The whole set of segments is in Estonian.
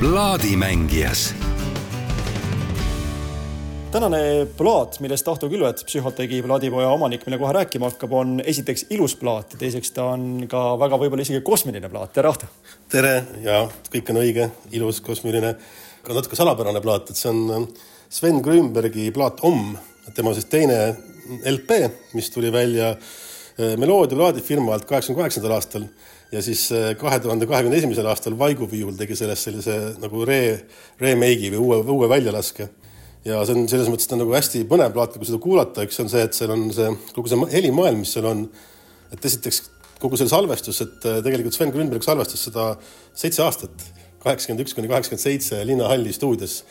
plaadimängijas tänane plaat, millest Ahto Külvet, psühhotegi plaadipoja omanik, meile kohe rääkima hakkab, on esiteks ilus plaat ja teiseks ta on ka väga võib-olla isegi kosmiline plaat. tere, Ahto! tere ja kõik on õige, ilus, kosmiline, ka natuke salapärane plaat, et see on ähm, Sven Grünbergi plaat Om, tema siis teine LP, mis tuli välja äh, Meloodia plaadifirma alt kaheksakümne kaheksandal aastal ja siis äh, kahe tuhande kahekümne esimesel aastal Vaigu Viiul tegi sellest sellise nagu re, remake'i või uue, uue väljalaske ja see on selles mõttes, ta on nagu hästi põnev plaat, kui seda kuulata, üks on see, et seal on see kogu see helimaailm, mis seal on, et esiteks kogu see salvestus, et äh, tegelikult Sven Grünberg salvestas seda seitse aastat, kaheksakümmend üks kuni kaheksakümmend seitse Linnahalli stuudios.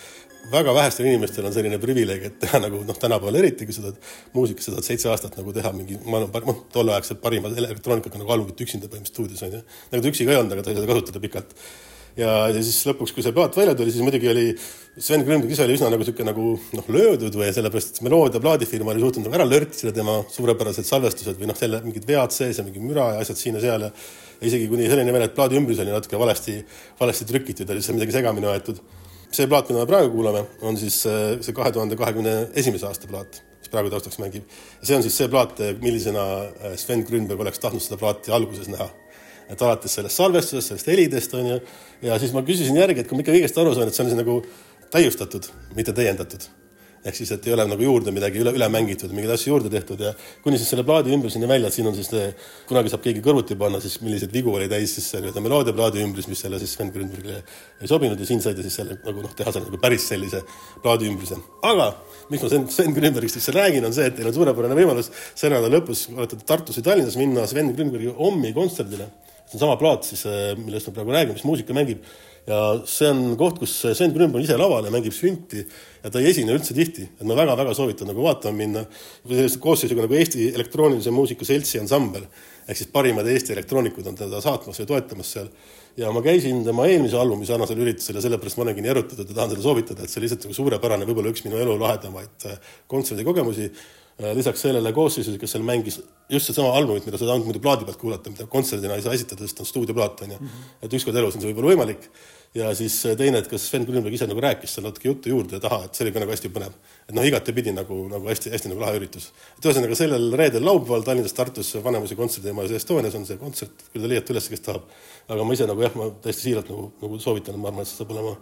Väga vähestel inimestel on selline privileeg, et teha nagu noh, tänapäeval eriti, kui sa tahad muusikas, sa tahad seitse aastat nagu teha mingi maailma, noh, tolleaegselt parima elektroonikaga nagu albumit üksinda põhimõtteliselt stuudios on ju. nagu ta üksi ka ei olnud, aga ta sai seda kasutada pikalt ja, ja siis lõpuks, kui see plaat välja tuli, siis muidugi oli Sven Grünberg ise oli üsna nagu niisugune nagu noh, löödud või sellepärast, et Meloodia plaadifirma oli suutnud nagu ära lörtsida tema suurepärased salvestused või noh, selle mingid vead sees ja mingi müra ja asjad siin ja seal ja isegi kuni selleni veel, et plaadi ümbrus oli natuke valesti, valesti trükitud ja lihtsalt midagi segamini aetud. See plaat, mida me praegu kuulame, on siis äh, see kahe tuhande kahekümne esimese aasta plaat, mis praegu taustaks mängib. see on siis see plaat, millisena äh, Sven Grünberg oleks tahtnud seda plaati alguses näha et alates sellest salvestusest, sellest helidest on ju, ja siis ma küsisin järgi, et kui ma ikka õigesti aru saan, et see on siis nagu täiustatud, mitte täiendatud. Ehk siis, et ei ole nagu juurde midagi üle, üle mängitud, mingeid asju juurde tehtud ja kuni siis selle plaadi ümbruseni välja, et siin on siis kunagi saab keegi kõrvuti panna siis milliseid vigu oli täis siis nii-öelda meloodia plaadi ümbrus, mis selle siis Sven Grünbergile ei sobinud ja siin sai ta siis selle nagu noh, teha selle nagu päris sellise plaadi ümbruse. aga miks ma Sven, Sven Grünbergist üldse räägin, on see, et teil on suurepärane võimalus see nädala lõpus, olete Tartus või Tallinnas, minna Sven Grünbergi hommi kontserdile see on sama plaat siis, äh, millest me praegu räägime, mis muusika mängib. ja see on koht, kus Sven Grünberg ise laval ja mängib sünti ja ta ei esine üldse tihti, et ma väga-väga soovitan nagu vaatama minna. koosseisuga nagu Eesti Elektroonilise Muusika Seltsi ansambel ehk siis parimad Eesti elektroonikud on teda saatmas ja toetamas seal. ja ma käisin tema eelmise albumi sarnasel üritusel ja sellepärast ma olengi nii erutatud ja tahan seda soovitada, et see lihtsalt nagu suurepärane, võib-olla üks minu elu lahedamaid äh, kontserdikogemusi Äh, lisaks sellele koosseisus, kes seal mängis just sedasama albumit, mida ei saanud muidu plaadi pealt kuulata, mida kontserdina ei saa esitada, sest on stuudioplaat, on ju. Mhm. et ükskord elus on see võib-olla võimalik. Ja siis äh, teine, et kas Sven Grünberg ise nagu rääkis seal natuke juttu juurde taha, et see oli ka nagu hästi põnev. et noh, igatepidi nagu, nagu hästi-hästi nagu lahe üritus. et ühesõnaga sellel reedel, laupäeval Tallinnas, Tartus Vanemuise kontserdimajas Estonias on see kontsert, küll te leiate üles, kes tahab. aga ma ise nagu jah, ma täiesti siiralt nagu, nagu soovitan, ma arvan, et see saab olema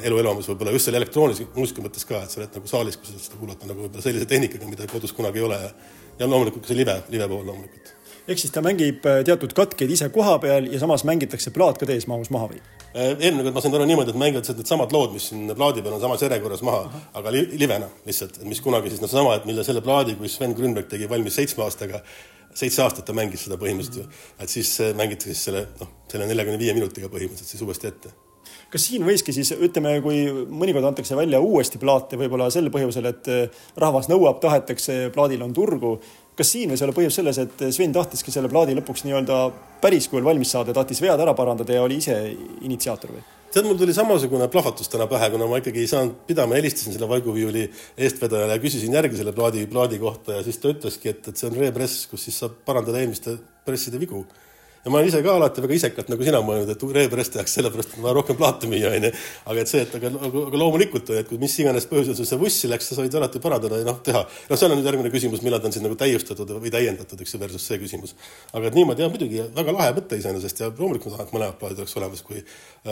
elu elamus võib-olla just selle elektroonilise muusika mõttes ka, et sa oled nagu saalis, kui sa seda kuulata nagu võib-olla sellise tehnikaga, mida kodus kunagi ei ole ja ja loomulikult ka see live, live pool loomulikult. ehk siis ta mängib äh, teatud katkeid ise koha peal ja samas mängitakse plaat ka täismahus maha või? Äh, eelmine kord ma sain aru niimoodi, et mängivad needsamad lood, mis siin plaadi peal on samas järjekorras maha, aga li livena lihtsalt, mis kunagi siis noh, sama, et mille selle plaadi, kui Sven Grünberg tegi valmis seitsme aastaga, seitse aastat ta mängis seda põhimõtteliselt ju, et siis äh, mängiti siis selle noh, selle neljakümne viie minutiga põhimõtteliselt siis uuesti ette kas siin võikski siis ütleme, kui mõnikord antakse välja uuesti plaate võib-olla sel põhjusel, et eh, rahvas nõuab, tahetakse, plaadil on turgu. Kas siin võis olla põhjus selles, et Sven tahtiski selle plaadi lõpuks nii-öelda päris kujul valmis saada, tahtis vead ära parandada ja oli ise initsiaator või? tead, mul tuli samasugune plahvatus täna pähe, kuna ma ikkagi ei saanud pidama, helistasin selle vaiguviiuli eestvedajale ja küsisin järgi selle plaadi, plaadi kohta ja siis ta ütleski, et, et see on repress, kus siis saab parandada eelmiste presside vigu ja ma olen ise ka alati väga isekalt nagu sina mõelnud, et reepress tehakse sellepärast, et on vaja rohkem plaate müüa, onju. aga et see, et aga, aga, loomulikult, et kui mis iganes põhjusel sul see vussi läks, sa said alati parandada ja noh, teha. noh, seal on nüüd järgmine küsimus, millal ta on siis nagu täiustatud või täiendatud, eks ju, versus see küsimus. aga et niimoodi jah, muidugi väga lahe mõte iseenesest ja loomulikult ma tahan, et mõlemad plaadid oleks olemas, kui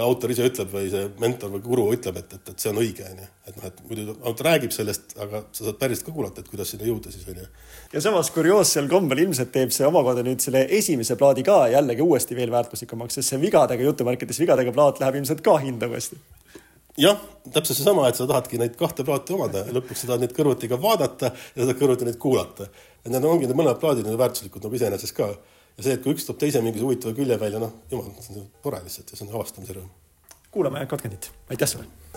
autor ise ütleb või see mentor või guru ütleb, et, et, et see on õige, onju. et noh, et muidu autor räägib sellest, aga sa saad päriselt ka kuulata, et kuidas sinna jõuda siis, onju. ja samas kurioossel kombel ilmselt teeb see omakorda nüüd selle esimese plaadi ka jällegi uuesti veel väärtuslikumaks, sest see vigadega, jutumärkides vigadega plaat läheb ilmselt ka hinda uuesti jah, täpselt seesama, et sa tahadki neid kahte plaati omada lõpuks sa tahad neid kõrvuti ka vaadata ja sa tahad kõrvuti neid kuulata. et need ongi need mõlemad plaadid on väärtuslikud nagu iseenesest ka. ja see, et kui üks toob teise mingi huvitava külje välja, noh, jumal, see on tore lihtsalt ja see on avastamise rõõm. kuulame katkendit, aitäh sulle